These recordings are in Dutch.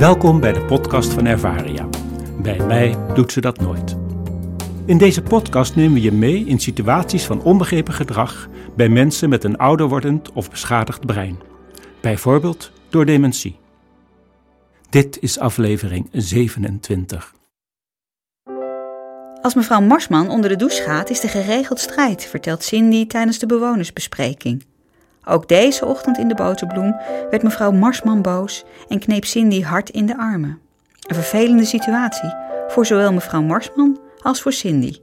Welkom bij de podcast van Ervaria. Bij mij doet ze dat nooit. In deze podcast nemen we je mee in situaties van onbegrepen gedrag bij mensen met een ouder wordend of beschadigd brein. Bijvoorbeeld door dementie. Dit is aflevering 27. Als mevrouw Marsman onder de douche gaat, is er geregeld strijd, vertelt Cindy tijdens de bewonersbespreking. Ook deze ochtend in de boterbloem werd mevrouw Marsman boos en kneep Cindy hard in de armen. Een vervelende situatie voor zowel mevrouw Marsman als voor Cindy.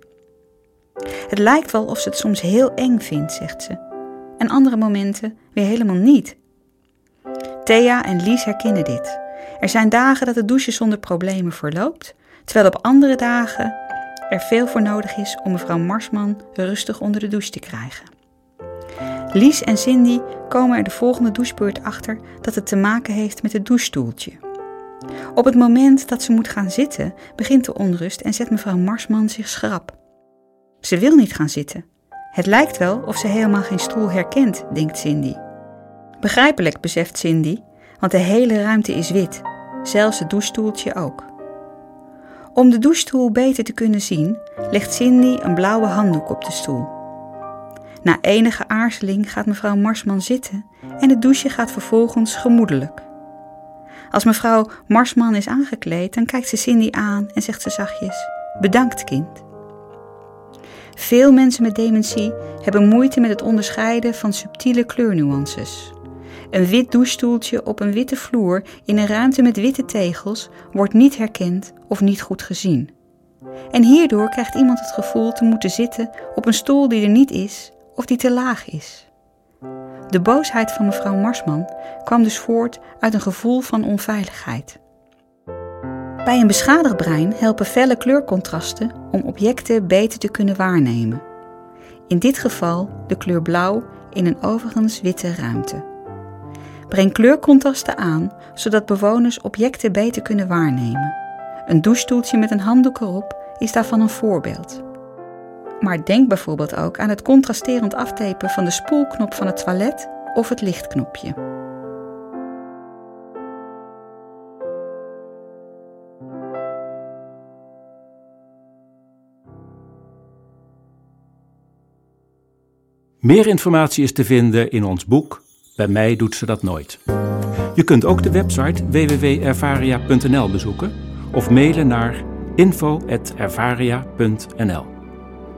Het lijkt wel of ze het soms heel eng vindt, zegt ze. En andere momenten weer helemaal niet. Thea en Lies herkennen dit. Er zijn dagen dat het douchen zonder problemen verloopt, terwijl op andere dagen er veel voor nodig is om mevrouw Marsman rustig onder de douche te krijgen. Lies en Cindy komen er de volgende douchebeurt achter dat het te maken heeft met het douchestoeltje. Op het moment dat ze moet gaan zitten, begint de onrust en zet mevrouw Marsman zich schrap. Ze wil niet gaan zitten. Het lijkt wel of ze helemaal geen stoel herkent, denkt Cindy. Begrijpelijk, beseft Cindy, want de hele ruimte is wit, zelfs het douchestoeltje ook. Om de douchestoel beter te kunnen zien, legt Cindy een blauwe handdoek op de stoel. Na enige aarzeling gaat mevrouw Marsman zitten en het douche gaat vervolgens gemoedelijk. Als mevrouw Marsman is aangekleed, dan kijkt ze Cindy aan en zegt ze zachtjes: Bedankt, kind. Veel mensen met dementie hebben moeite met het onderscheiden van subtiele kleurnuances. Een wit douchestoeltje op een witte vloer in een ruimte met witte tegels wordt niet herkend of niet goed gezien. En hierdoor krijgt iemand het gevoel te moeten zitten op een stoel die er niet is of die te laag is. De boosheid van mevrouw Marsman kwam dus voort uit een gevoel van onveiligheid. Bij een beschadigd brein helpen felle kleurcontrasten om objecten beter te kunnen waarnemen. In dit geval de kleur blauw in een overigens witte ruimte. Breng kleurcontrasten aan zodat bewoners objecten beter kunnen waarnemen. Een douchestoeltje met een handdoek erop is daarvan een voorbeeld. Maar denk bijvoorbeeld ook aan het contrasterend aftapen van de spoelknop van het toilet of het lichtknopje. Meer informatie is te vinden in ons boek Bij mij doet ze dat nooit. Je kunt ook de website www.ervaria.nl bezoeken of mailen naar info.ervaria.nl.